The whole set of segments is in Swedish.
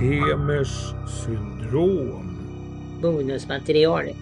Hemers syndrom. Bonusmaterial.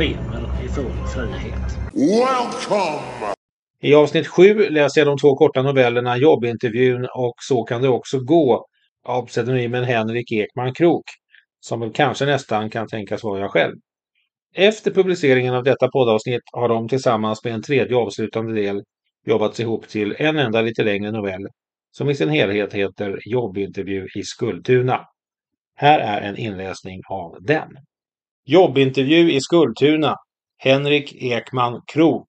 Anders Pemel i full frihet. Welcome! I avsnitt 7 läser jag de två korta novellerna Jobbintervjun och Så kan det också gå av pseudonymen Henrik Ekman Krok, som väl kanske nästan kan tänkas vara jag själv. Efter publiceringen av detta poddavsnitt har de tillsammans med en tredje avslutande del jobbats ihop till en enda lite längre novell som i sin helhet heter Jobbintervju i Skultuna. Här är en inläsning av den. Jobbintervju i Skultuna. Henrik Ekman Krok.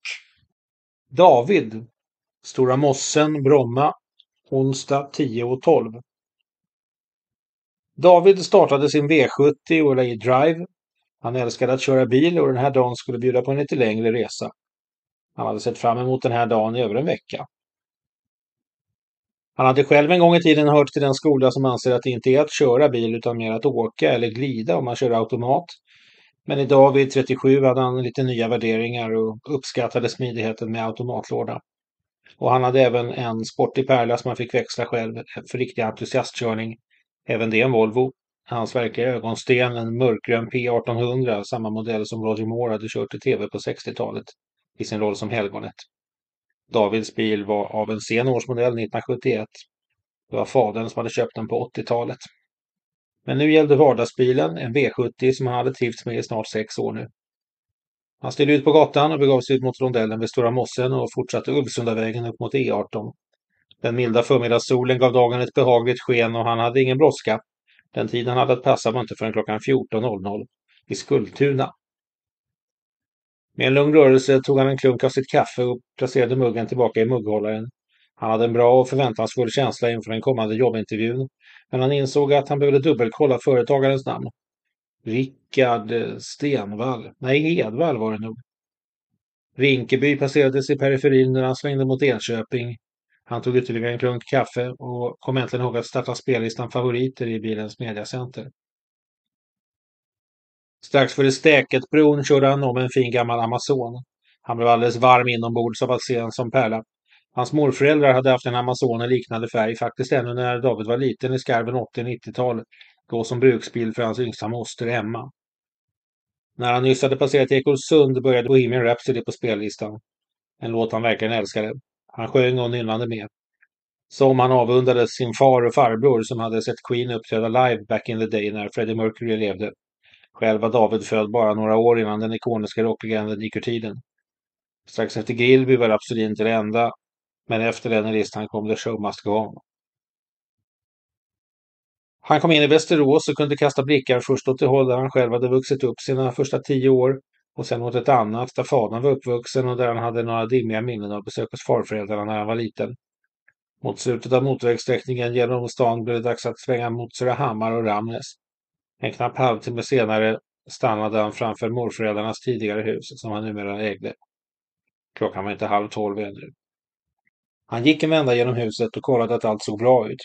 David. Stora Mossen, Bromma. Onsdag 10.12. David startade sin V70 och la i e drive. Han älskade att köra bil och den här dagen skulle bjuda på en lite längre resa. Han hade sett fram emot den här dagen i över en vecka. Han hade själv en gång i tiden hört till den skola som anser att det inte är att köra bil utan mer att åka eller glida om man kör automat. Men idag vid 37 hade han lite nya värderingar och uppskattade smidigheten med automatlåda. Och han hade även en sportig pärla som han fick växla själv för riktig entusiastkörning. Även det en Volvo. Hans verkliga ögonsten en mörkgrön P1800, samma modell som Roger Moore hade kört i tv på 60-talet i sin roll som helgonet. Davids bil var av en sen årsmodell 1971. Det var fadern som hade köpt den på 80-talet. Men nu gällde vardagsbilen, en V70 som han hade trivts med i snart sex år nu. Han steg ut på gatan och begav sig ut mot rondellen vid Stora Mossen och fortsatte Ulvsundavägen upp mot E18. Den milda förmiddagssolen gav dagen ett behagligt sken och han hade ingen brådska. Den tiden han hade att passa var inte förrän klockan 14.00 i Skultuna. Med en lugn rörelse tog han en klunk av sitt kaffe och placerade muggen tillbaka i mugghållaren. Han hade en bra och förväntansfull känsla inför den kommande jobbintervjun, men han insåg att han behövde dubbelkolla företagarens namn. Rickard Stenvall. Nej, Edvall var det nog. Rinkeby passerades i periferin när han svängde mot Enköping. Han tog ytterligare en klunk kaffe och kom äntligen ihåg att starta spellistan favoriter i bilens mediacenter. Strax före Stäketbron körde han om en fin gammal Amazon. Han blev alldeles varm inombords av att se en som pärla. Hans morföräldrar hade haft en Amazon liknande färg, faktiskt ännu när David var liten i skarven 80-90-talet, då som bruksbil för hans yngsta moster Emma. När han nyss hade passerat Ekolsund började Bohemian Rhapsody på spellistan. En låt han verkligen älskade. Han sjöng och nynnade med. Som han avundades sin far och farbror som hade sett Queen uppträda live back in the day när Freddie Mercury levde. Själv var David född bara några år innan den ikoniska rocklegenden gick ur tiden. Strax efter Grillby var Rhapsody inte det enda, men efter den listan kom The Show Must Go On. Han kom in i Västerås och kunde kasta blickar först åt det håll där han själv hade vuxit upp sina första tio år och sen åt ett annat där fadern var uppvuxen och där han hade några dimmiga minnen av besök hos farföräldrarna när han var liten. Mot slutet av motorvägssträckningen genom stan blev det dags att svänga mot Surahammar och Ramnäs. En knapp halvtimme senare stannade han framför morföräldrarnas tidigare hus som han numera ägde. Klockan var inte halv tolv ännu. Han gick en vända genom huset och kollade att allt såg bra ut.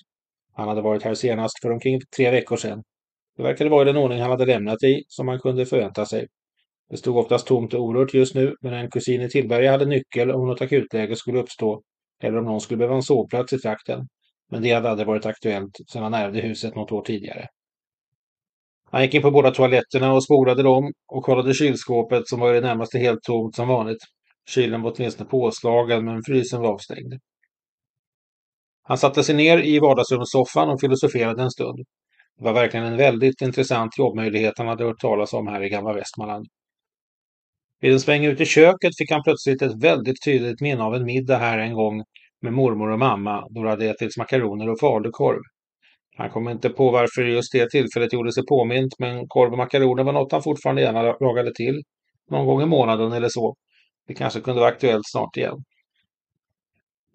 Han hade varit här senast för omkring tre veckor sedan. Det verkade vara i den ordning han hade lämnat i, som man kunde förvänta sig. Det stod oftast tomt och orört just nu, men en kusin i Tillberga hade nyckel om något akutläge skulle uppstå eller om någon skulle behöva en sovplats i trakten. Men det hade aldrig varit aktuellt sedan han ärvde huset något år tidigare. Han gick in på båda toaletterna och spolade dem och kollade kylskåpet som var i det närmaste helt tomt som vanligt. Kylen var åtminstone påslagen men frysen var avstängd. Han satte sig ner i vardagsrumssoffan och filosoferade en stund. Det var verkligen en väldigt intressant jobbmöjlighet han hade hört talas om här i gamla Västmanland. Vid en sväng ut i köket fick han plötsligt ett väldigt tydligt minne av en middag här en gång med mormor och mamma då det hade ätits makaroner och falukorv. Han kom inte på varför just det tillfället gjorde sig påmint, men korv och makaroner var något han fortfarande gärna lagade till. Någon gång i månaden eller så. Det kanske kunde vara aktuellt snart igen.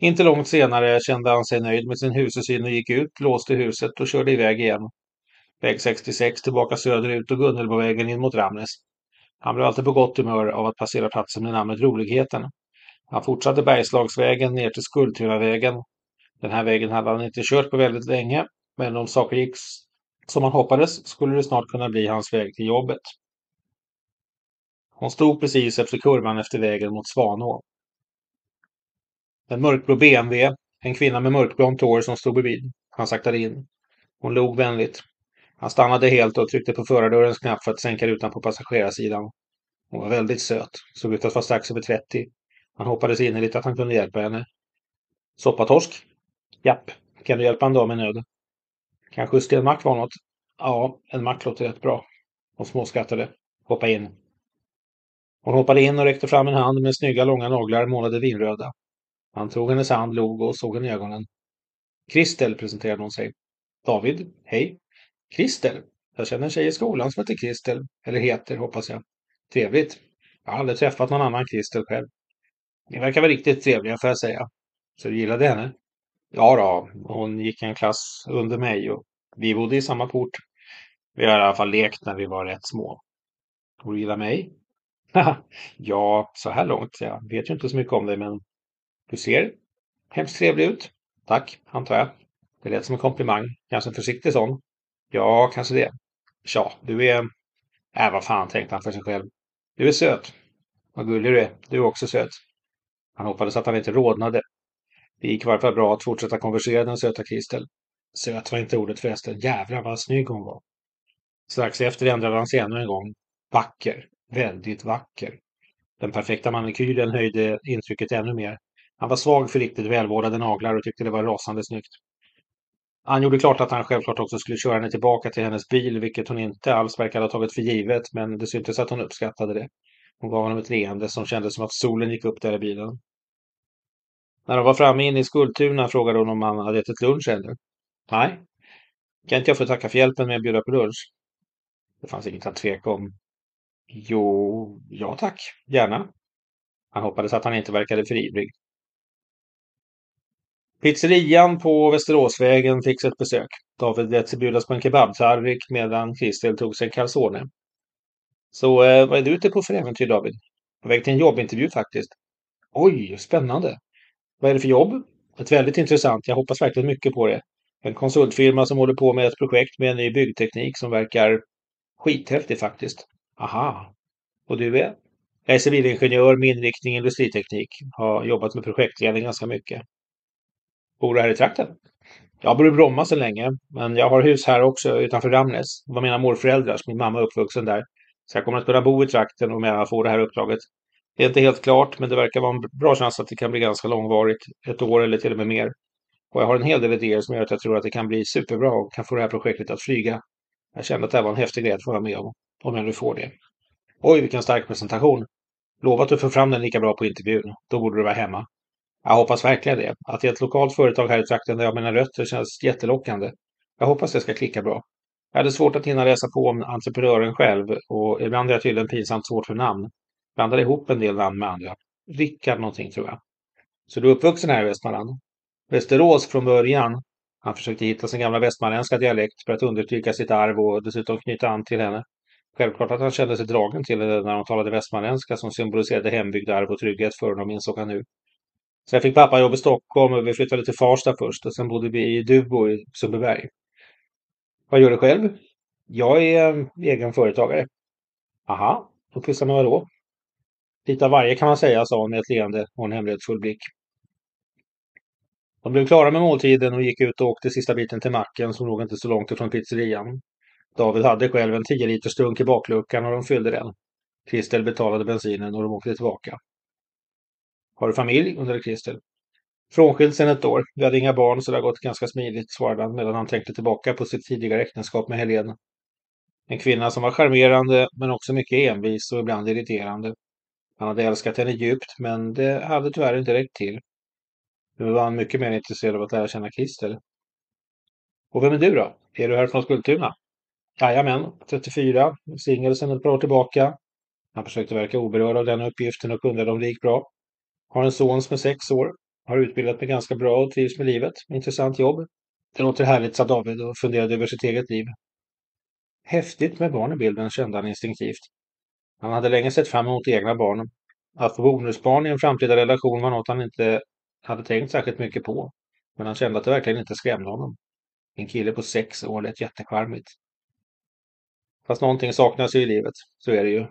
Inte långt senare kände han sig nöjd med sin husesyn och gick ut, låste huset och körde iväg igen. Väg 66 tillbaka söderut och Gunnelbovägen in mot Ramnäs. Han blev alltid på gott humör av att passera platsen med namnet Roligheten. Han fortsatte Bergslagsvägen ner till Skultunavägen. Den här vägen hade han inte kört på väldigt länge, men om saker gick som han hoppades skulle det snart kunna bli hans väg till jobbet. Hon stod precis efter kurvan efter vägen mot Svanå. En mörkblå BMW, en kvinna med mörkblont hår som stod bredvid. Han saktade in. Hon log vänligt. Han stannade helt och tryckte på förardörrens knapp för att sänka rutan på passagerarsidan. Hon var väldigt söt, såg ut att vara strax över 30. Han hoppades innerligt att han kunde hjälpa henne. Soppatorsk? Japp. Kan du hjälpa en dam i nöd? Kanske just en mack var något? Ja, en mack låter rätt bra. Hon småskrattade. Hoppa in. Hon hoppade in och räckte fram en hand med snygga långa naglar målade vinröda. Han tog hennes hand, log och såg henne i ögonen. Kristel, presenterade hon sig. David, hej. Kristel? Jag känner en tjej i skolan som heter Kristel. Eller heter, hoppas jag. Trevligt. Jag har aldrig träffat någon annan Kristel själv. Ni verkar vara riktigt trevliga, får jag säga. Så du gillade henne? Ja då, hon gick en klass under mig och vi bodde i samma port. Vi har i alla fall lekt när vi var rätt små. Och du gillar mig? ja, så här långt. Jag vet ju inte så mycket om dig, men du ser hemskt trevlig ut. Tack, antar jag. Det lät som en komplimang. Kanske en försiktig sån. Ja, kanske det. Tja, du är... Äh, vad fan, tänkte han för sig själv. Du är söt. Vad gullig du är. Du är också söt. Han hoppades att han inte rodnade. Det gick i varje fall bra att fortsätta konversera den söta Kristel. Söt var inte ordet förresten. Jävlar vad snygg hon var. Strax efter ändrade han sig ännu en gång. Vacker. Väldigt vacker. Den perfekta manikyren höjde intrycket ännu mer. Han var svag för riktigt välvårdade naglar och tyckte det var rasande snyggt. Han gjorde klart att han självklart också skulle köra henne tillbaka till hennes bil, vilket hon inte alls verkade ha tagit för givet, men det syntes att hon uppskattade det. Hon gav honom ett leende som kändes som att solen gick upp där i bilen. När de var framme inne i Skultuna frågade hon om han hade ätit lunch eller? Nej. Kan inte jag få tacka för hjälpen med att bjuda på lunch? Det fanns inget att tveka om. Jo, ja tack, gärna. Han hoppades att han inte verkade för ivrig. Pizzerian på Västeråsvägen fick sig ett besök. David lät sig bjudas på en kebabtallrik medan Christel tog sig en calzone. Så eh, vad är du ute på för äventyr David? På väg till en jobbintervju faktiskt. Oj, spännande. Vad är det för jobb? Ett väldigt intressant. Jag hoppas verkligen mycket på det. En konsultfirma som håller på med ett projekt med en ny byggteknik som verkar skithäftig faktiskt. Aha. Och du är? Jag är civilingenjör med inriktning industriteknik. Har jobbat med projektledning ganska mycket. Bor du här i trakten? Jag bor i Bromma sedan länge, men jag har hus här också utanför Ramnäs. Det var mina morföräldrar, min mamma är uppvuxen där. Så jag kommer att kunna bo i trakten om jag får det här uppdraget. Det är inte helt klart, men det verkar vara en bra chans att det kan bli ganska långvarigt. Ett år eller till och med mer. Och jag har en hel del idéer som gör att jag tror att det kan bli superbra och kan få det här projektet att flyga. Jag kände att det här var en häftig grej att få vara med om, om jag nu får det. Oj, vilken stark presentation. Lova att du får fram den lika bra på intervjun. Då borde du vara hemma. Jag hoppas verkligen det. Att det är ett lokalt företag här i trakten där jag har mina rötter känns jättelockande. Jag hoppas det ska klicka bra. Jag hade svårt att hinna läsa på om entreprenören själv och ibland är jag tydligen pinsamt svårt för namn. Blandade ihop en del namn med andra. Rickard någonting tror jag. Så du är uppvuxen här i Västmanland? Västerås från början. Han försökte hitta sin gamla västmanländska dialekt för att understryka sitt arv och dessutom knyta an till henne. Självklart att han kände sig dragen till henne när de talade västmanländska som symboliserade hembygd, arv och trygghet för honom, insåg han nu. Sen fick pappa jobb i Stockholm och vi flyttade till Farsta först och sen bodde vi i Dubo i Sundbyberg. Vad gör du själv? Jag är eh, egen företagare. Aha, och pysslar med vadå? Lite av varje kan man säga, sa hon med ett leende och en hemlighetsfull blick. De blev klara med måltiden och gick ut och åkte sista biten till macken som låg inte så långt ifrån pizzerian. David hade själv en 10 liters dunk i bakluckan och de fyllde den. Kristel betalade bensinen och de åkte tillbaka. Har du familj? undrade Christel. Frånskild sedan ett år. Vi hade inga barn så det har gått ganska smidigt, svarade han medan han tänkte tillbaka på sitt tidigare äktenskap med Helene. En kvinna som var charmerande men också mycket envis och ibland irriterande. Han hade älskat henne djupt men det hade tyvärr inte räckt till. Nu var han mycket mer intresserad av att lära känna Christel. Och vem är du då? Är du här från Skultuna? Jajamän, 34, singel sedan ett par år tillbaka. Han försökte verka oberörd av den uppgiften och undrade om det gick bra. Har en son som är sex år. Har utbildat mig ganska bra och trivs med livet. Intressant jobb. Det låter härligt, sa David och funderade över sitt eget liv. Häftigt med barn i bilden, kände han instinktivt. Han hade länge sett fram emot egna barn. Att få bonusbarn i en framtida relation var något han inte hade tänkt särskilt mycket på. Men han kände att det verkligen inte skrämde honom. En kille på sex år lät jättecharmigt. Fast någonting saknas ju i livet, så är det ju.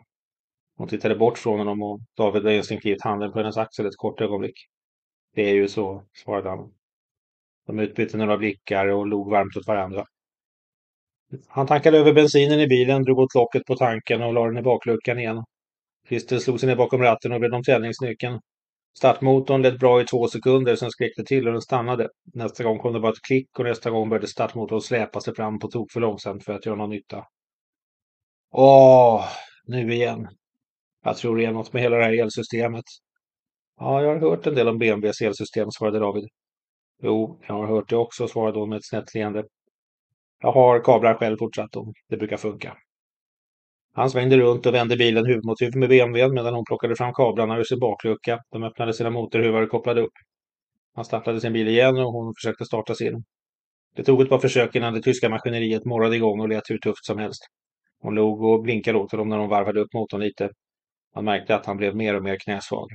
Hon tittade bort från honom och David lade instinktivt handen på hennes axel ett kort ögonblick. Det är ju så, svarade han. De utbytte några blickar och log varmt åt varandra. Han tankade över bensinen i bilen, drog åt locket på tanken och la den i bakluckan igen. Christer slog sig ner bakom ratten och vred om tändningsnyckeln. Startmotorn lät bra i två sekunder, sen skrek det till och den stannade. Nästa gång kom det bara ett klick och nästa gång började startmotorn släpa sig fram på tok för långsamt för att göra någon nytta. Åh, nu igen. Jag tror det är något med hela det här elsystemet. Ja, jag har hört en del om BMWs elsystem, svarade David. Jo, jag har hört det också, svarade hon med ett snett leende. Jag har kablar själv, fortsatte hon. Det brukar funka. Han svängde runt och vände bilen huvud mot huvud med BMWn medan hon plockade fram kablarna ur sin baklucka. De öppnade sina motorhuvar och kopplade upp. Han startade sin bil igen och hon försökte starta sin. Det tog ett par försök innan det tyska maskineriet morrade igång och lät hur tufft som helst. Hon log och blinkade åt honom när hon varvade upp motorn lite. Han märkte att han blev mer och mer knäsvag.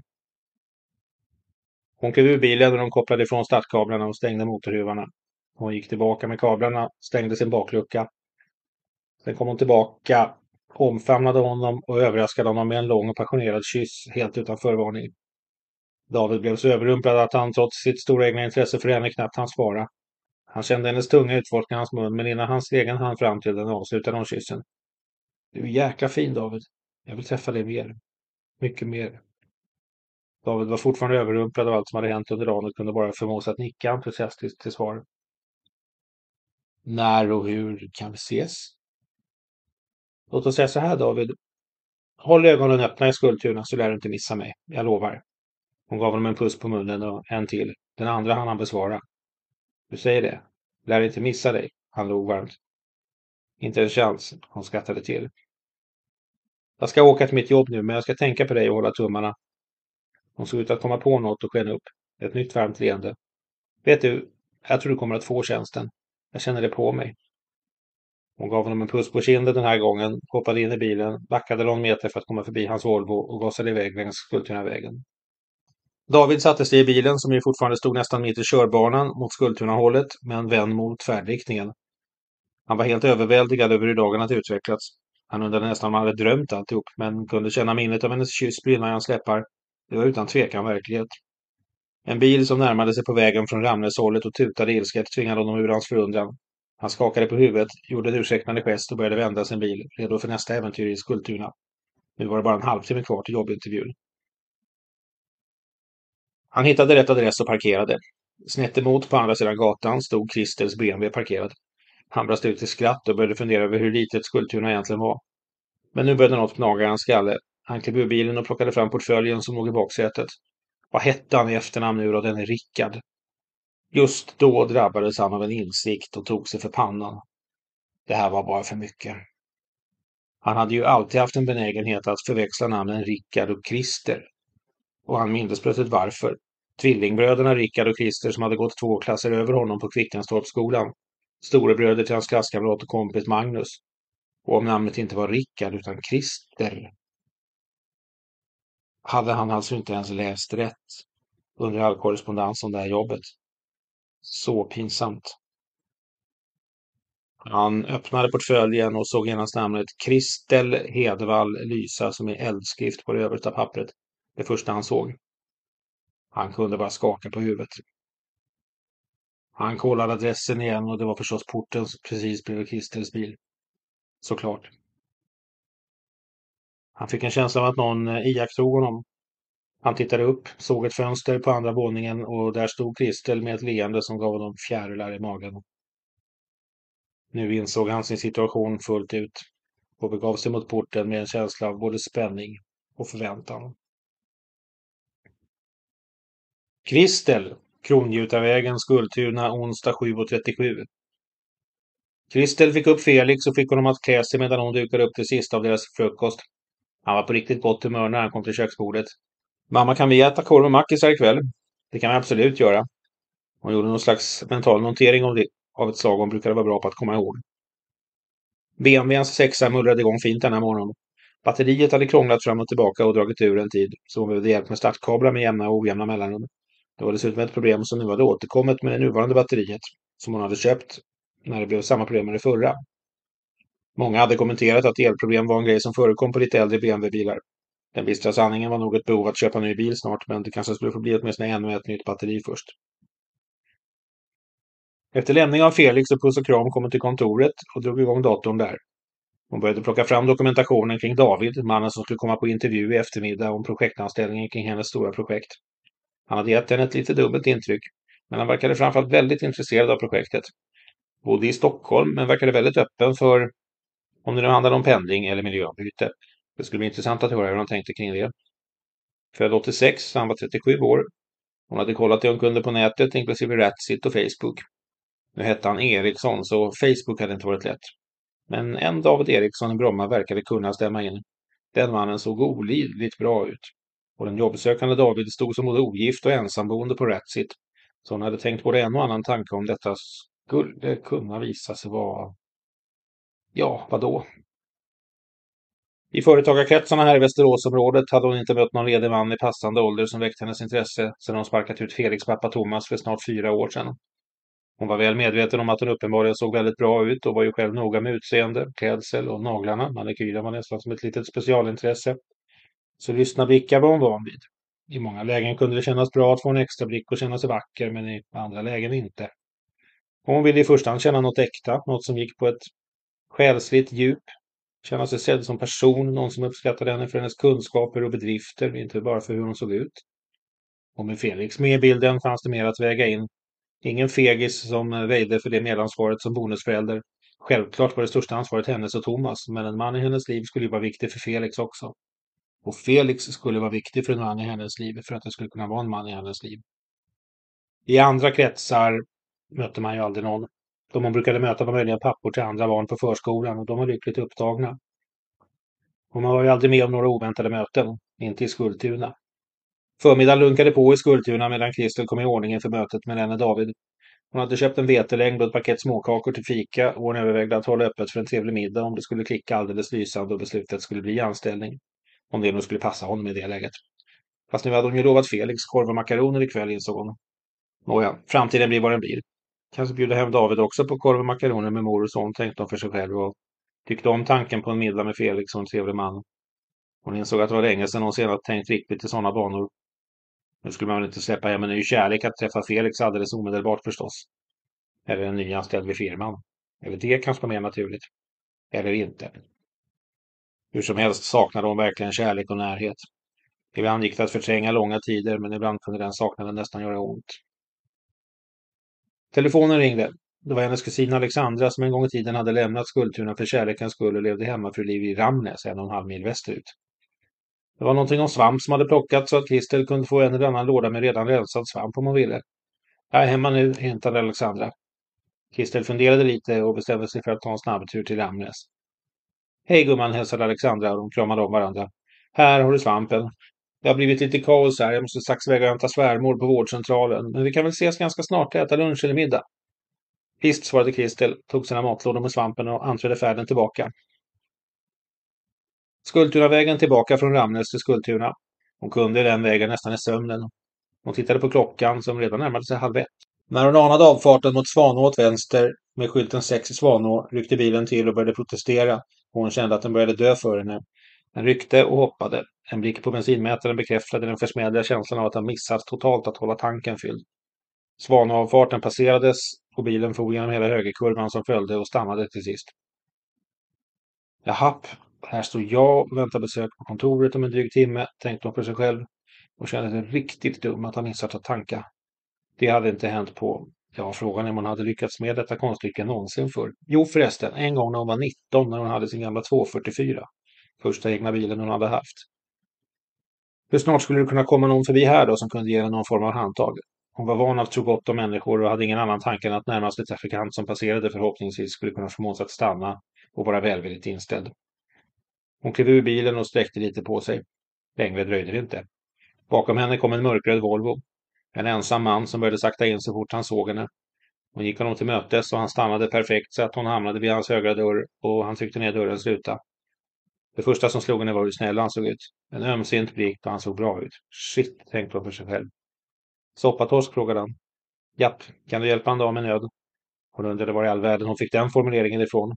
Hon klev ur bilen och de kopplade ifrån startkablarna och stängde motorhuvarna. Hon gick tillbaka med kablarna, stängde sin baklucka. Sen kom hon tillbaka, omfamnade honom och överraskade honom med en lång och passionerad kyss helt utan förvarning. David blev så överrumplad att han trots sitt stora egna intresse för henne knappt hann svara. Han kände hennes tunga utforska hans mun, men innan hans egen hann fram till den avslutade hon kyssen. Du är jäkla fin, David. Jag vill träffa dig mer. Mycket mer. David var fortfarande överrumplad av allt som hade hänt under dagen och kunde bara förmås att nicka entusiastiskt till svar. När och hur kan vi ses? Låt oss säga så här, David. Håll ögonen öppna i Skultuna så lär du inte missa mig. Jag lovar. Hon gav honom en puss på munnen och en till. Den andra hann han besvara. Du säger det. Lär inte missa dig. Han log varmt. Inte en chans. Hon skrattade till. Jag ska åka till mitt jobb nu, men jag ska tänka på dig och hålla tummarna. Hon såg ut att komma på något och sken upp. Ett nytt varmt leende. Vet du, jag tror du kommer att få tjänsten. Jag känner det på mig. Hon gav honom en puss på kinden den här gången, hoppade in i bilen, backade någon meter för att komma förbi hans Volvo och gasade iväg längs Skultunavägen. David satte sig i bilen som ju fortfarande stod nästan mitt i körbanan mot Skultunahållet men vänd mot färdriktningen. Han var helt överväldigad över hur dagen hade utvecklats. Han undrade nästan om han hade drömt alltihop, men kunde känna minnet av hennes kyss brinna i hans läppar. Det var utan tvekan verklighet. En bil som närmade sig på vägen från Ramnäshållet och tutade ilsket tvingade honom ur hans förundran. Han skakade på huvudet, gjorde en ursäktande gest och började vända sin bil, redo för nästa äventyr i Skultuna. Nu var det bara en halvtimme kvar till jobbintervjun. Han hittade rätt adress och parkerade. Snett emot på andra sidan gatan stod Christers BMW parkerad. Han brast ut i skratt och började fundera över hur litet Skultuna egentligen var. Men nu började något gnaga i hans skalle. Han klev ur bilen och plockade fram portföljen som låg i baksätet. Vad hette han i efternamn nu då, denne Rickard? Just då drabbades han av en insikt och tog sig för pannan. Det här var bara för mycket. Han hade ju alltid haft en benägenhet att förväxla namnen Rickard och Christer. Och han mindes plötsligt varför. Tvillingbröderna Rickard och Christer som hade gått två klasser över honom på Kvickenstorpsskolan. Storebröder till hans klasskamrat och kompis Magnus. Och om namnet inte var Rickard utan Christer hade han alltså inte ens läst rätt under all korrespondens om det här jobbet. Så pinsamt. Han öppnade portföljen och såg genast namnet Kristel Hedvall lysa som i eldskrift på det översta pappret. Det första han såg. Han kunde bara skaka på huvudet. Han kollade adressen igen och det var förstås porten precis bredvid Kristels bil. Såklart. Han fick en känsla av att någon eh, iakttog honom. Han tittade upp, såg ett fönster på andra våningen och där stod Kristel med ett leende som gav honom fjärilar i magen. Nu insåg han sin situation fullt ut och begav sig mot porten med en känsla av både spänning och förväntan. Kristel, Krongjutarvägen, Skultuna, onsdag 7.37. Kristel fick upp Felix och fick honom att klä sig medan hon dukade upp det sista av deras frukost. Han var på riktigt gott humör när han kom till köksbordet. Mamma, kan vi äta korv och mackisar ikväll? Det kan vi absolut göra. Hon gjorde någon slags mental notering av, det, av ett slag hon brukade vara bra på att komma ihåg. BMWns sexa mullrade igång fint denna morgon. Batteriet hade krånglat fram och tillbaka och dragit ur en tid, så hon behövde hjälp med startkablar med jämna och ojämna mellanrum. Det var dessutom ett problem som nu hade återkommit med det nuvarande batteriet, som hon hade köpt när det blev samma problem med det förra. Många hade kommenterat att elproblem var en grej som förekom på lite äldre BMW-bilar. Den bistra sanningen var nog ett behov att köpa en ny bil snart, men det kanske skulle få bli åtminstone ännu ett nytt batteri först. Efter lämning av Felix och puss och kram kom hon till kontoret och drog igång datorn där. Hon började plocka fram dokumentationen kring David, mannen som skulle komma på intervju i eftermiddag om projektanställningen kring hennes stora projekt. Han hade gett henne ett lite dubbelt intryck, men han verkade framförallt väldigt intresserad av projektet. Bodde i Stockholm, men verkade väldigt öppen för om det nu handlade om pendling eller miljöombyte. Det skulle bli intressant att höra hur han tänkte kring det. Född 86, han var 37 år. Hon hade kollat det hon kunde på nätet, inklusive Ratsit och Facebook. Nu hette han Eriksson, så Facebook hade inte varit lätt. Men en David Eriksson i Bromma verkade kunna stämma in. Den mannen såg olidligt bra ut. Och den jobbsökande David stod som både ogift och ensamboende på Ratsit. Så hon hade tänkt både en och annan tanke om detta skulle kunna visa sig vara... Ja, vadå? I företagarkretsarna här i Västeråsområdet hade hon inte mött någon ledig man i passande ålder som väckt hennes intresse sedan hon sparkat ut Felix pappa Thomas för snart fyra år sedan. Hon var väl medveten om att hon uppenbarligen såg väldigt bra ut och var ju själv noga med utseende, klädsel och naglarna. Manikyren var nästan som ett litet specialintresse. Så lyssna blickar var hon van vid. I många lägen kunde det kännas bra att få en extra blick och känna sig vacker, men i andra lägen inte. Hon ville i första hand känna något äkta, något som gick på ett själsligt djup. Känna sig sedd som person, någon som uppskattade henne för hennes kunskaper och bedrifter, inte bara för hur hon såg ut. Och med Felix med i bilden fanns det mer att väga in. Ingen fegis som väjde för det medansvaret som bonusförälder. Självklart var det största ansvaret hennes och Thomas, men en man i hennes liv skulle ju vara viktig för Felix också. Och Felix skulle vara viktig för en man i hennes liv för att det skulle kunna vara en man i hennes liv. I andra kretsar mötte man ju aldrig någon. De hon brukade möta var möjliga pappor till andra barn på förskolan och de var lyckligt upptagna. Och man var ju aldrig med om några oväntade möten, inte i Skultuna. Förmiddagen lunkade på i Skultuna medan Kristel kom i ordning inför mötet med denne David. Hon hade köpt en vetelängd och ett paket småkakor till fika och hon övervägde att hålla öppet för en trevlig middag om det skulle klicka alldeles lysande och beslutet skulle bli anställning. Om det nu skulle passa honom i det läget. Fast nu hade hon ju lovat Felix korv och makaroner ikväll insåg hon. Nåja, framtiden blir vad den blir. Kanske bjuda hem David också på korv och makaroner med mor och son, tänkte hon för sig själv och tyckte om tanken på en middag med Felix och en trevlig man. Hon insåg att det var länge sedan hon senast tänkt riktigt i sådana banor. Nu skulle man väl inte släppa hem en ny kärlek att träffa Felix alldeles omedelbart förstås. Eller en nyanställd vid firman. Eller det kanske var mer naturligt. Eller inte. Hur som helst saknade hon verkligen kärlek och närhet. Ibland gick det att förtränga långa tider, men ibland kunde den saknaden nästan göra ont. Telefonen ringde. Det var hennes kusin Alexandra som en gång i tiden hade lämnat Skultuna för kärlekens skull och levde hemmafruliv i Ramnäs, en och en halv mil västerut. Det var någonting om svamp som hade plockats så att Kristel kunde få en eller annan låda med redan rensad svamp om hon ville. Jag är hemma nu, hintade Alexandra. Kristel funderade lite och bestämde sig för att ta en snabbtur till Ramnäs. Hej gumman, hälsade Alexandra och de kramade om varandra. Här har du svampen. Det har blivit lite kaos här. Jag måste strax iväg och hämta svärmor på vårdcentralen. Men vi kan väl ses ganska snart och äta lunch eller middag. Visst, svarade Kristel, tog sina matlådor med svampen och anträdde färden tillbaka. Skultunavägen tillbaka från Ramnäs till Skultuna. Hon kunde den vägen nästan i sömnen. Hon tittade på klockan som redan närmade sig halv ett. När hon anade avfarten mot Svanå åt vänster med skylten 6 i Svanå ryckte bilen till och började protestera hon kände att den började dö för henne. Den ryckte och hoppade. En blick på bensinmätaren bekräftade den försmädliga känslan av att ha missat totalt att hålla tanken fylld. Svanavfarten passerades och bilen for genom hela högerkurvan som följde och stannade till sist. ”Jahapp, här står jag och väntar besök på kontoret om en dryg timme, tänkte hon för sig själv och kände sig riktigt dum att ha missat att tanka. Det hade inte hänt på, ja, frågan är om hon hade lyckats med detta konststycke någonsin förr. Jo förresten, en gång när hon var 19 när hon hade sin gamla 244. Första egna bilen hon hade haft. Hur snart skulle det kunna komma någon förbi här då som kunde ge henne någon form av handtag? Hon var van att tro gott om människor och hade ingen annan tanke än att närmaste trafikant som passerade förhoppningsvis skulle kunna förmås att stanna och vara välvilligt inställd. Hon klev ur bilen och sträckte lite på sig. Längre dröjde det inte. Bakom henne kom en mörkröd Volvo. En ensam man som började sakta in så fort han såg henne. Hon gick honom till mötes och han stannade perfekt så att hon hamnade vid hans högra dörr och han tryckte ner dörrens ruta. Det första som slog henne var hur snäll han såg ut. En ömsint blick och han såg bra ut. Shit, tänkte hon för sig själv. Soppatorsk, frågade han. Japp, kan du hjälpa en dam i nöd? Hon undrade var i all världen hon fick den formuleringen ifrån.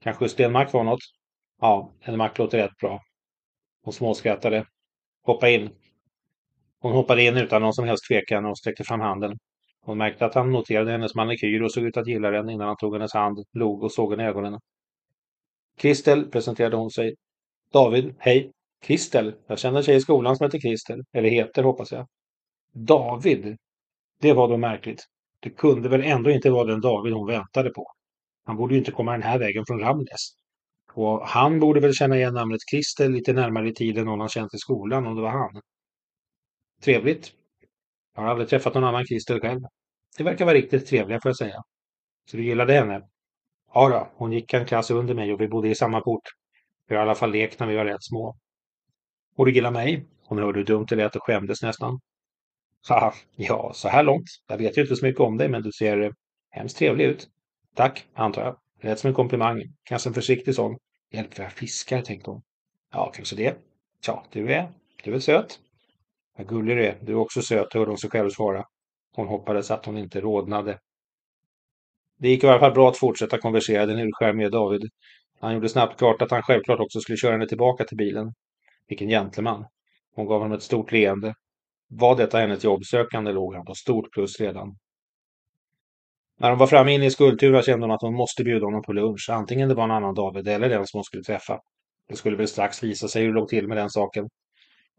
Kanske Stenmark var något? Ja, en mack låter rätt bra. Hon småskrattade. Hoppa in. Hon hoppade in utan någon som helst tvekan och sträckte fram handen. Hon märkte att han noterade hennes manikyr och såg ut att gilla den innan han tog hennes hand, log och såg henne i ögonen. Kristel, presenterade hon sig. David, hej. Kristel, jag känner en tjej i skolan som heter Kristel. Eller heter, hoppas jag. David? Det var då märkligt. Det kunde väl ändå inte vara den David hon väntade på. Han borde ju inte komma den här vägen från Ramnäs. Och han borde väl känna igen namnet Kristel lite närmare i tiden någon han känt i skolan om det var han. Trevligt. Jag har aldrig träffat någon annan Christer själv. Det verkar vara riktigt trevliga får jag säga. Så du gillade henne? Ja då, hon gick en klass under mig och vi bodde i samma port. Vi har i alla fall lekt när vi var rätt små. Och du gillar mig? Hon hörde hur dumt det lät och skämdes nästan. Haha, ja, så här långt. Jag vet ju inte så mycket om dig, men du ser eh, hemskt trevlig ut. Tack, antar jag. Lät som en komplimang. Kanske en försiktig sån. Hjälper jag fiskar, tänkte hon. Ja, kanske det. Tja, du är, du är söt. Vad gullig du är. Du är också söt, hörde hon sig själv svara. Hon hoppades att hon inte rodnade. Det gick i alla fall bra att fortsätta konversera den urskärmige David. Han gjorde snabbt klart att han självklart också skulle köra henne tillbaka till bilen. Vilken gentleman. Hon gav honom ett stort leende. Var detta hennes jobbsökande låg han på stort plus redan. När hon var framme inne i Skultura kände hon att hon måste bjuda honom på lunch. Antingen det var en annan David eller den som hon skulle träffa. Det skulle väl strax visa sig hur det låg till med den saken.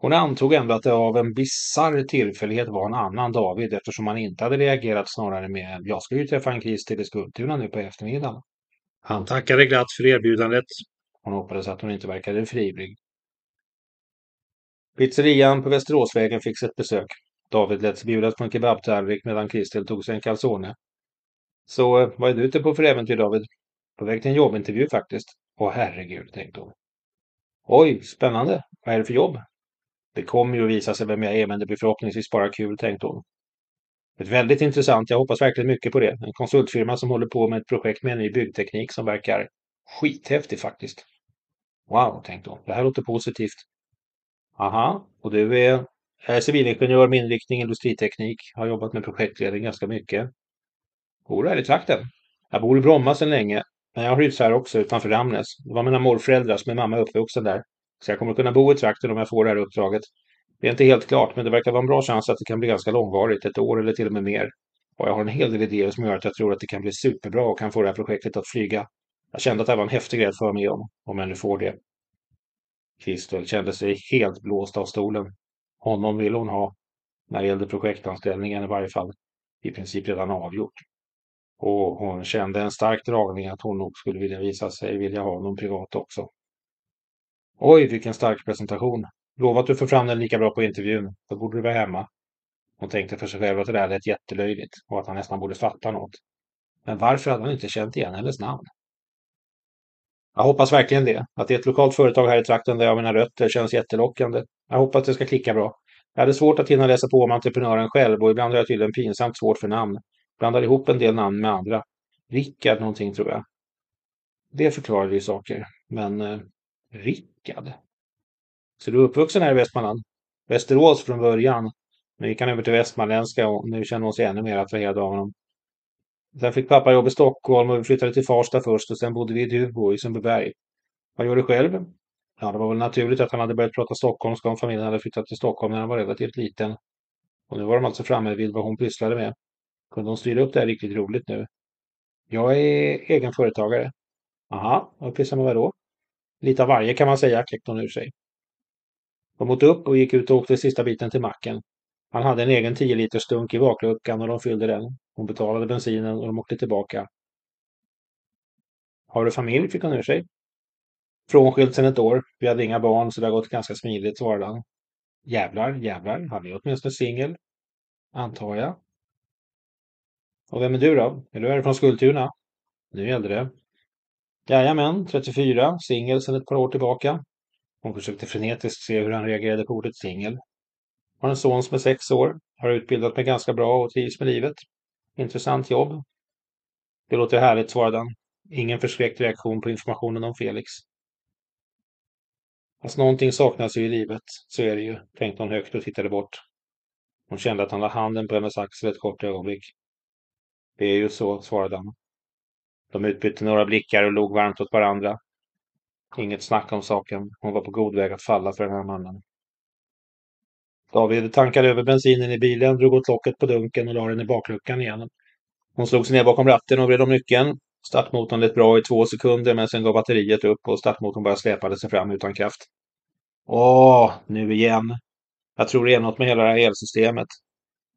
Hon antog ändå att det av en bizarr tillfällighet var en annan David eftersom han inte hade reagerat snarare med “Jag ska ju träffa en Christer i Skultuna nu på eftermiddagen”. Han tackade glatt för erbjudandet. Hon hoppades att hon inte verkade fribrig. Pizzerian på Västeråsvägen fick sig ett besök. David lät sig bjudas på en kebabtallrik medan Kristel tog sig en calzone. Så vad är du ute på för äventyr David? På väg till en jobbintervju faktiskt. Åh herregud, tänkte hon. Oj, spännande. Vad är det för jobb? Det kommer ju att visa sig vem jag är, men det blir förhoppningsvis bara kul, tänkte hon. Ett väldigt intressant, jag hoppas verkligen mycket på det. En konsultfirma som håller på med ett projekt med en ny byggteknik som verkar skithäftig faktiskt. Wow, tänkte hon. Det här låter positivt. Aha, och du är, är civilingenjör med inriktning industriteknik. Har jobbat med projektledning ganska mycket. Bor här i trakten. Jag bor i Bromma sedan länge, men jag har hus här också utanför Ramnäs. Det var mina morföräldrar som är mamma uppvuxen där. Så jag kommer kunna bo i trakten om jag får det här uppdraget. Det är inte helt klart, men det verkar vara en bra chans att det kan bli ganska långvarigt, ett år eller till och med mer. Och jag har en hel del idéer som gör att jag tror att det kan bli superbra och kan få det här projektet att flyga. Jag kände att det här var en häftig grej att få med om, om jag nu får det. Kristel kände sig helt blåst av stolen. Honom ville hon ha, när det gällde projektanställningen i varje fall, i princip redan avgjort. Och hon kände en stark dragning att hon nog skulle vilja visa sig vilja ha honom privat också. Oj, vilken stark presentation. Lova att du får fram den lika bra på intervjun. Då borde du vara hemma. Hon tänkte för sig själv att det där lät jättelöjligt och att han nästan borde fatta något. Men varför hade han inte känt igen hennes namn? Jag hoppas verkligen det. Att det är ett lokalt företag här i trakten där jag har mina rötter känns jättelockande. Jag hoppas det ska klicka bra. Jag hade svårt att hinna läsa på om entreprenören själv och ibland har jag tydligen pinsamt svårt för namn. Blandar ihop en del namn med andra. Rickard någonting tror jag. Det förklarade ju saker. Men eh, Rickard? Så du är uppvuxen här i Västmanland? Västerås från början. Men gick han över till västmanländska och nu känner hon sig ännu mer attraherad av honom. Sen fick pappa jobb i Stockholm och vi flyttade till Farsta först och sen bodde vi i Duvbo i Sundbyberg. Vad gör du själv? Ja, det var väl naturligt att han hade börjat prata stockholmska om familjen hade flyttat till Stockholm när han var relativt liten. Och nu var de alltså framme vid vad hon pysslade med. Kunde hon styra upp det här riktigt roligt nu? Jag är egen företagare. Aha, och pysslar med vad då? Lite av varje kan man säga, kläckte hon ur sig. De åt upp och gick ut och åkte sista biten till macken. Han hade en egen 10 liters dunk i bakluckan och de fyllde den. Hon betalade bensinen och de åkte tillbaka. Har du familj? fick hon ur sig. Frånskild sedan ett år. Vi hade inga barn så det har gått ganska smidigt, svarade han. Jävlar, jävlar. Han är åtminstone singel. Antar jag. Och vem är du då? Är du härifrån Skultuna? Nu gällde det. Jajamän, 34, singel sedan ett par år tillbaka. Hon försökte frenetiskt se hur han reagerade på ordet singel. Har en son som är sex år. Har utbildat mig ganska bra och trivs med livet. Intressant jobb. Det låter härligt, svarade han. Ingen förskräckt reaktion på informationen om Felix. Fast någonting saknas ju i livet, så är det ju, tänkte hon högt och tittade bort. Hon kände att han la handen på hennes axel ett kort ögonblick. Det är ju så, svarade han. De utbytte några blickar och log varmt åt varandra. Inget snack om saken. Hon var på god väg att falla för den här mannen. David tankade över bensinen i bilen, drog åt locket på dunken och la den i bakluckan igen. Hon slog sig ner bakom ratten och vred om nyckeln. Startmotorn lät bra i två sekunder men sen gav batteriet upp och startmotorn bara släpade sig fram utan kraft. Åh, nu igen. Jag tror det är något med hela det här elsystemet.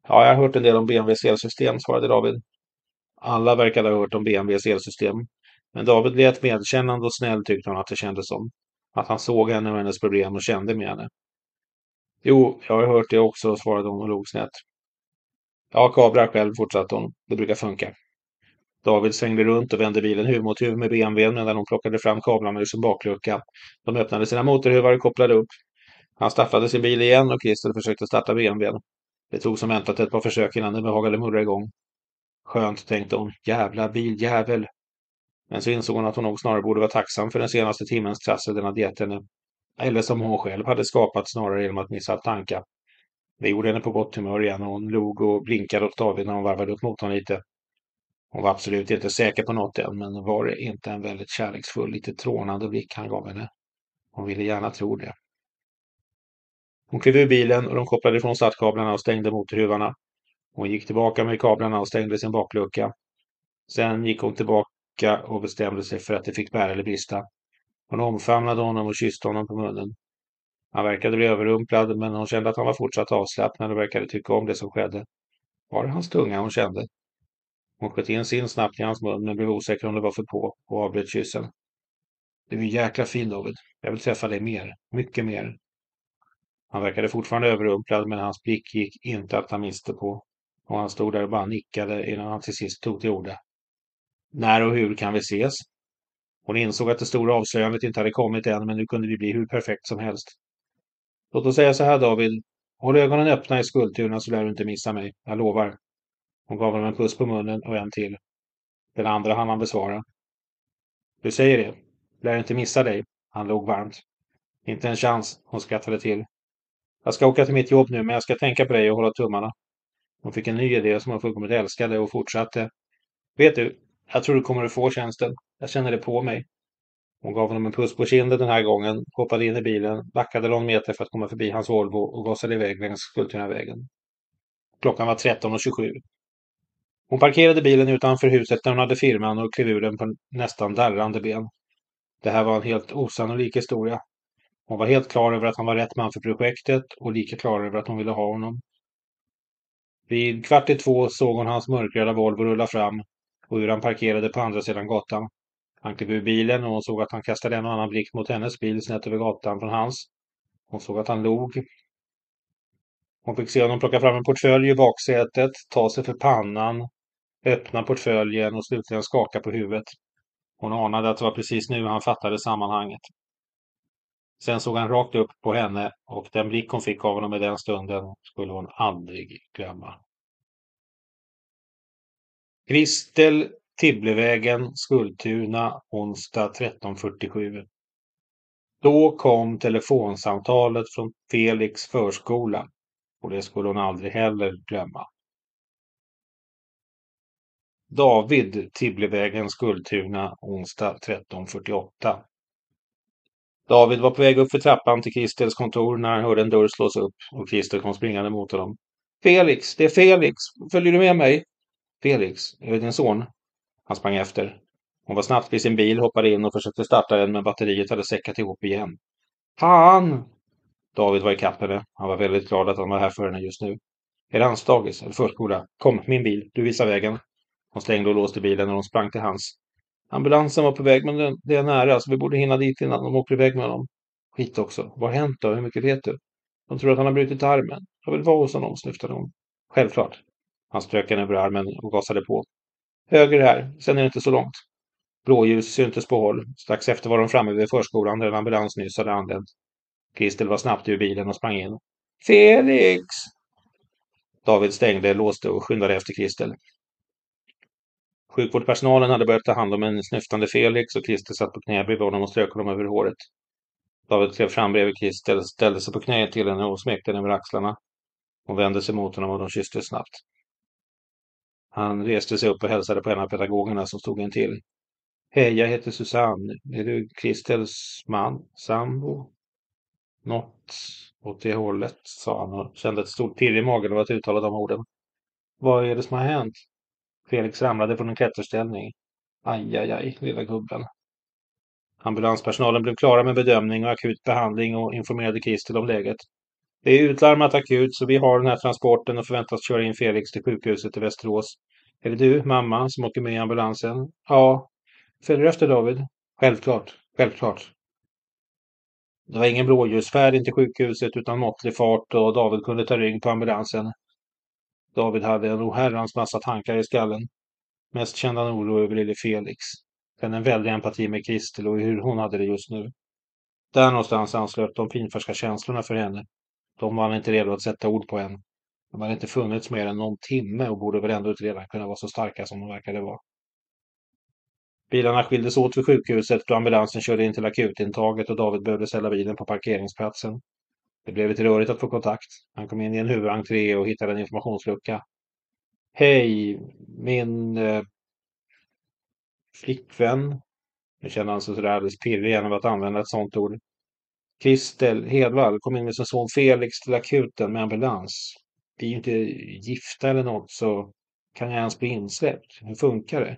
Ja, jag har hört en del om BMWs elsystem, svarade David. Alla verkade ha hört om BMWs elsystem. Men David lät medkännande och snäll tyckte hon att det kändes som. Att han såg henne och hennes problem och kände med henne. Jo, jag har hört det också, svarade hon och log snett. Ja, kablar själv, fortsatte hon. Det brukar funka. David svängde runt och vände bilen huvud mot huvud med BMWn medan hon plockade fram kablarna ur sin baklucka. De öppnade sina motorhuvar och kopplade upp. Han startade sin bil igen och Christer försökte starta BMWn. Det tog som väntat ett par försök innan den behagade mullra igång. Skönt, tänkte hon. Jävla biljävel. Men så insåg hon att hon nog snarare borde vara tacksam för den senaste timmens trassel den hade gett henne. Eller som hon själv hade skapat snarare genom att missa att tanka. Det gjorde henne på gott humör igen och hon log och blinkade åt David när hon varvade upp motorn lite. Hon var absolut inte säker på något än, men var det inte en väldigt kärleksfull, lite trånande blick han gav henne? Hon ville gärna tro det. Hon klev ur bilen och de kopplade ifrån startkablarna och stängde motorhuvarna. Hon gick tillbaka med kablarna och stängde sin baklucka. Sen gick hon tillbaka och bestämde sig för att det fick bära eller brista. Hon omfamnade honom och kysste honom på munnen. Han verkade bli överrumplad, men hon kände att han var fortsatt avslappnad och verkade tycka om det som skedde. Var det hans tunga hon kände? Hon sköt in sin snabbt i hans mun, men blev osäker om det var för på och avbröt kyssen. Du är jäkla fin, David. Jag vill träffa dig mer. Mycket mer. Han verkade fortfarande överrumplad, men hans blick gick inte att ta miste på. Och han stod där och bara nickade innan han till sist tog till orda. När och hur kan vi ses? Hon insåg att det stora avslöjandet inte hade kommit än, men nu kunde det bli hur perfekt som helst. Låt oss säga så här, David. Håll ögonen öppna i Skultuna så lär du inte missa mig. Jag lovar. Hon gav honom en puss på munnen och en till. Den andra hann han besvara. Du säger det. Lär inte missa dig. Han log varmt. Inte en chans. Hon skrattade till. Jag ska åka till mitt jobb nu, men jag ska tänka på dig och hålla tummarna. Hon fick en ny idé som hon fullkomligt älskade och fortsatte. Vet du, jag tror du kommer att få tjänsten. Jag känner det på mig. Hon gav honom en puss på kinden den här gången, hoppade in i bilen, backade någon meter för att komma förbi hans Volvo och gasade iväg längs Skultunavägen. Klockan var 13.27. Hon parkerade bilen utanför huset där hon hade firman och klev ur den på nästan darrande ben. Det här var en helt osannolik historia. Hon var helt klar över att han var rätt man för projektet och lika klar över att hon ville ha honom. Vid kvart i två såg hon hans mörkröda Volvo rulla fram och hur han parkerade på andra sidan gatan. Han klev ur bilen och hon såg att han kastade en och annan blick mot hennes bil snett över gatan från hans. Hon såg att han log. Hon fick se honom plocka fram en portfölj i baksätet, ta sig för pannan, öppna portföljen och slutligen skaka på huvudet. Hon anade att det var precis nu han fattade sammanhanget. Sen såg han rakt upp på henne och den blick hon fick av honom i den stunden skulle hon aldrig glömma. Kristel Tibblevägen, Skultuna, onsdag 13.47. Då kom telefonsamtalet från Felix förskola och det skulle hon aldrig heller glömma. David, Tibblevägen, Skultuna, onsdag 13.48. David var på väg upp för trappan till Kristels kontor när han hörde en dörr slås upp och Kristel kom springande mot honom. Felix, det är Felix! Följer du med mig? Felix, är det din son? Han sprang efter. Hon var snabbt vid sin bil, hoppade in och försökte starta den men batteriet hade säckat ihop igen. Fan! David var ikapp henne. Han var väldigt glad att han var här för henne just nu. Är det hans dagis eller förskola? Kom, min bil. Du visar vägen. Hon stängde och låste bilen och hon sprang till hans. Ambulansen var på väg, men det är nära, så vi borde hinna dit innan de åker iväg med honom. Skit också. Vad har hänt då? Hur mycket vet du? De tror att han har brutit armen. Jag vill vara hos honom, snyftade hon. Självklart. Han strök henne över armen och gasade på. Höger här, sen är det inte så långt. Blåljus syntes på håll. Strax efter var de framme vid förskolan där en ambulans nyss hade anlänt. Kristel var snabbt ur bilen och sprang in. Felix! David stängde, låste och skyndade efter Kristel. Sjukvårdspersonalen hade börjat ta hand om en snyftande Felix och Christer satt på knä bredvid honom och strök honom över håret. David klev fram bredvid Christer, ställde sig på knä till henne och smekte henne över axlarna. Hon vände sig mot honom och de kysstes snabbt. Han reste sig upp och hälsade på en av pedagogerna som stod en till. Hej, jag heter Susanne. Är du Kristels man, sambo? Något åt det hållet, sa han och kände ett stort pirr i magen av att uttala de orden. Vad är det som har hänt? Felix ramlade från en klätterställning. Aj, aj, aj, lilla gubben. Ambulanspersonalen blev klara med bedömning och akut behandling och informerade Kristel om läget. Det är utlarmat akut så vi har den här transporten och förväntas köra in Felix till sjukhuset i Västerås. Är det du, mamma, som åker med i ambulansen? Ja. Följer du efter David? Självklart, självklart. Det var ingen blåljusfärd in till sjukhuset utan måttlig fart och David kunde ta rygg på ambulansen. David hade en oherrans massa tankar i skallen. Mest kände han oro över lille Felix. Sen en väldig empati med Kristel och hur hon hade det just nu. Där någonstans anslöt de pinfärska känslorna för henne. De var han inte redo att sätta ord på än. De hade inte funnits mer än någon timme och borde väl ändå inte redan kunna vara så starka som de verkade vara. Bilarna skildes åt vid sjukhuset då ambulansen körde in till akutintaget och David behövde ställa bilen på parkeringsplatsen. Det blev lite rörigt att få kontakt. Han kom in i en huvudentré och hittade en informationslucka. Hej, min eh, flickvän. Nu känner han sig sådär alldeles pirrig igen av att använda ett sånt ord. Kristel Hedvall kom in med sin son Felix till akuten med ambulans. Vi är ju inte gifta eller något så kan jag ens bli insläppt? Hur funkar det?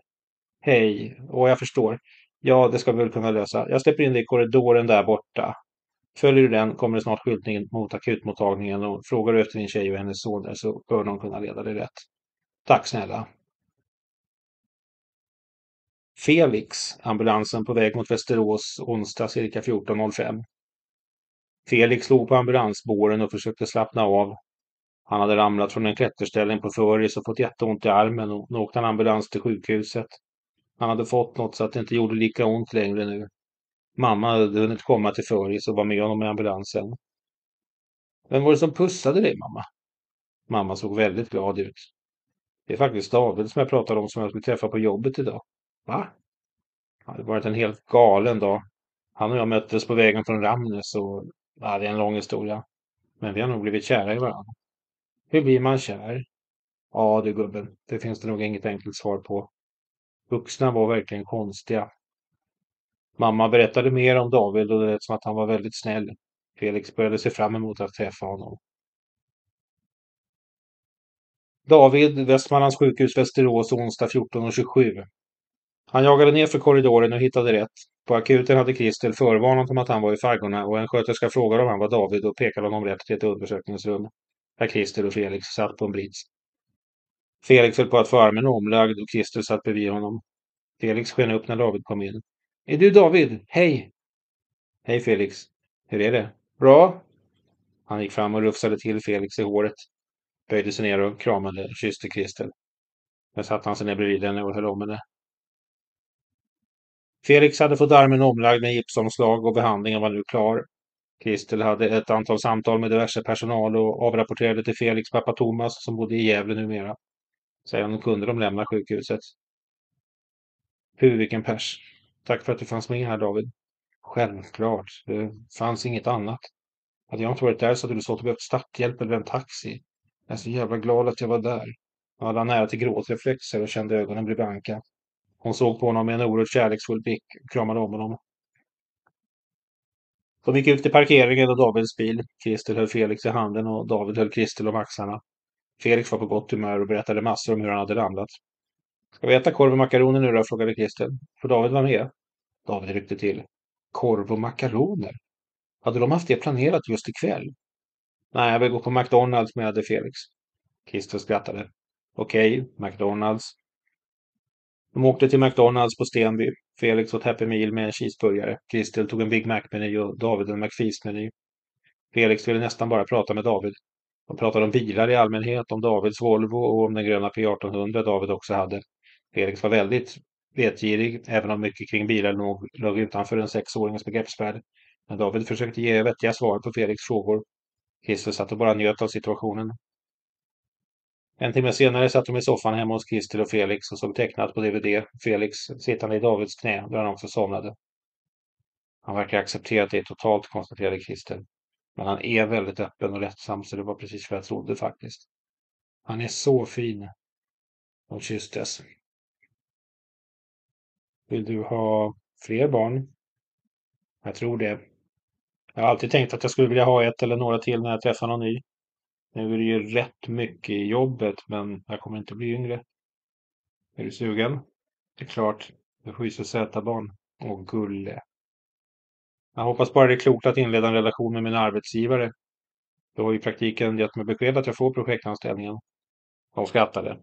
Hej, och jag förstår. Ja, det ska vi väl kunna lösa. Jag släpper in dig i korridoren där borta. Följer du den kommer det snart skyltning mot akutmottagningen och frågar du efter din tjej och hennes son så bör de kunna leda dig rätt. Tack snälla. Felix, ambulansen på väg mot Västerås onsdag cirka 14.05. Felix låg på ambulansbåren och försökte slappna av. Han hade ramlat från en klätterställning på Föris och fått jätteont i armen och nu åkte han ambulans till sjukhuset. Han hade fått något så att det inte gjorde lika ont längre nu. Mamma hade hunnit komma till Föris och var med honom i ambulansen. Vem var det som pussade dig, mamma? Mamma såg väldigt glad ut. Det är faktiskt David som jag pratade om som jag skulle träffa på jobbet idag. Va? Det hade varit en helt galen dag. Han och jag möttes på vägen från Ramnäs och ja, det är en lång historia. Men vi har nog blivit kära i varandra. Hur blir man kär? Ja du gubben, det finns det nog inget enkelt svar på. Vuxna var verkligen konstiga. Mamma berättade mer om David och det lät som att han var väldigt snäll. Felix började se fram emot att träffa honom. David, Västmanlands sjukhus, Västerås, onsdag 14.27. Han jagade ner för korridoren och hittade rätt. På akuten hade Kristel förvarnat om att han var i faggorna och en sköterska frågade om han var David och pekade honom rätt till ett undersökningsrum. Där Kristel och Felix satt på en brits. Felix höll på att få armen omlagd och Kristel satt bredvid honom. Felix sken upp när David kom in. Är du David? Hej! Hej Felix. Hur är det? Bra? Han gick fram och rufsade till Felix i håret. Böjde sig ner och kramade och kysste Kristel. Sen satte han sig ner bredvid henne och höll om henne. Felix hade fått armen omlagd med gipsomslag och behandlingen var nu klar. Kristel hade ett antal samtal med diverse personal och avrapporterade till Felix pappa Thomas som bodde i Gävle numera. Sen kunde de lämna sjukhuset. Hur vilken pers. Tack för att du fanns med här David. Självklart. Det fanns inget annat. Hade jag inte varit där så hade du stått och behövt starthjälp eller en taxi. Jag är så jävla glad att jag var där. Jag hade nära till gråtreflexer och kände ögonen bli blanka. Hon såg på honom med en oerhört kärleksfull blick och kramade om honom. De gick ut till parkeringen och Davids bil. Kristel höll Felix i handen och David höll Kristel om axlarna. Felix var på gott humör och berättade massor om hur han hade ramlat. Ska vi äta korv och makaroner nu då? frågade Christer. Får David vara med? David ryckte till. Korv och makaroner? Hade de haft det planerat just ikväll? Nej, jag vill gå på McDonalds menade Felix. Christer skrattade. Okej, okay, McDonalds. De åkte till McDonalds på Stenby. Felix åt Happy Meal med en cheeseburgare. Christer tog en Big Mac-meny och David en McFeast-meny. Felix ville nästan bara prata med David. De pratade om bilar i allmänhet, om Davids Volvo och om den gröna P1800 David också hade. Felix var väldigt vetgirig, även om mycket kring bilar låg, låg utanför en sexåringens begreppsvärld. Men David försökte ge vettiga svar på Felix frågor. Christer satt och bara njöt av situationen. En timme senare satt de i soffan hemma hos Christer och Felix och såg tecknat på DVD. Felix sittande i Davids knä där han också somnade. Han verkar acceptera det totalt, konstaterade Christer. Men han är väldigt öppen och lättsam så det var precis vad jag trodde faktiskt. Han är så fin. De kysstes. Vill du ha fler barn? Jag tror det. Jag har alltid tänkt att jag skulle vilja ha ett eller några till när jag träffar någon ny. Nu är det ju rätt mycket i jobbet, men jag kommer inte bli yngre. Är du sugen? Det är klart. Du får ju så söta barn. Åh, gulle. Jag hoppas bara det är klokt att inleda en relation med min arbetsgivare. Du har i praktiken gett mig besked att jag får projektanställningen. De skrattade.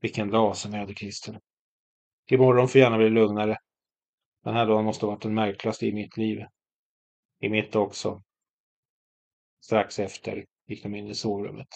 Vilken dag som Christer. Imorgon får gärna bli lugnare. Den här dagen måste ha varit den märkligaste i mitt liv. I mitt också. Strax efter gick de in i sovrummet.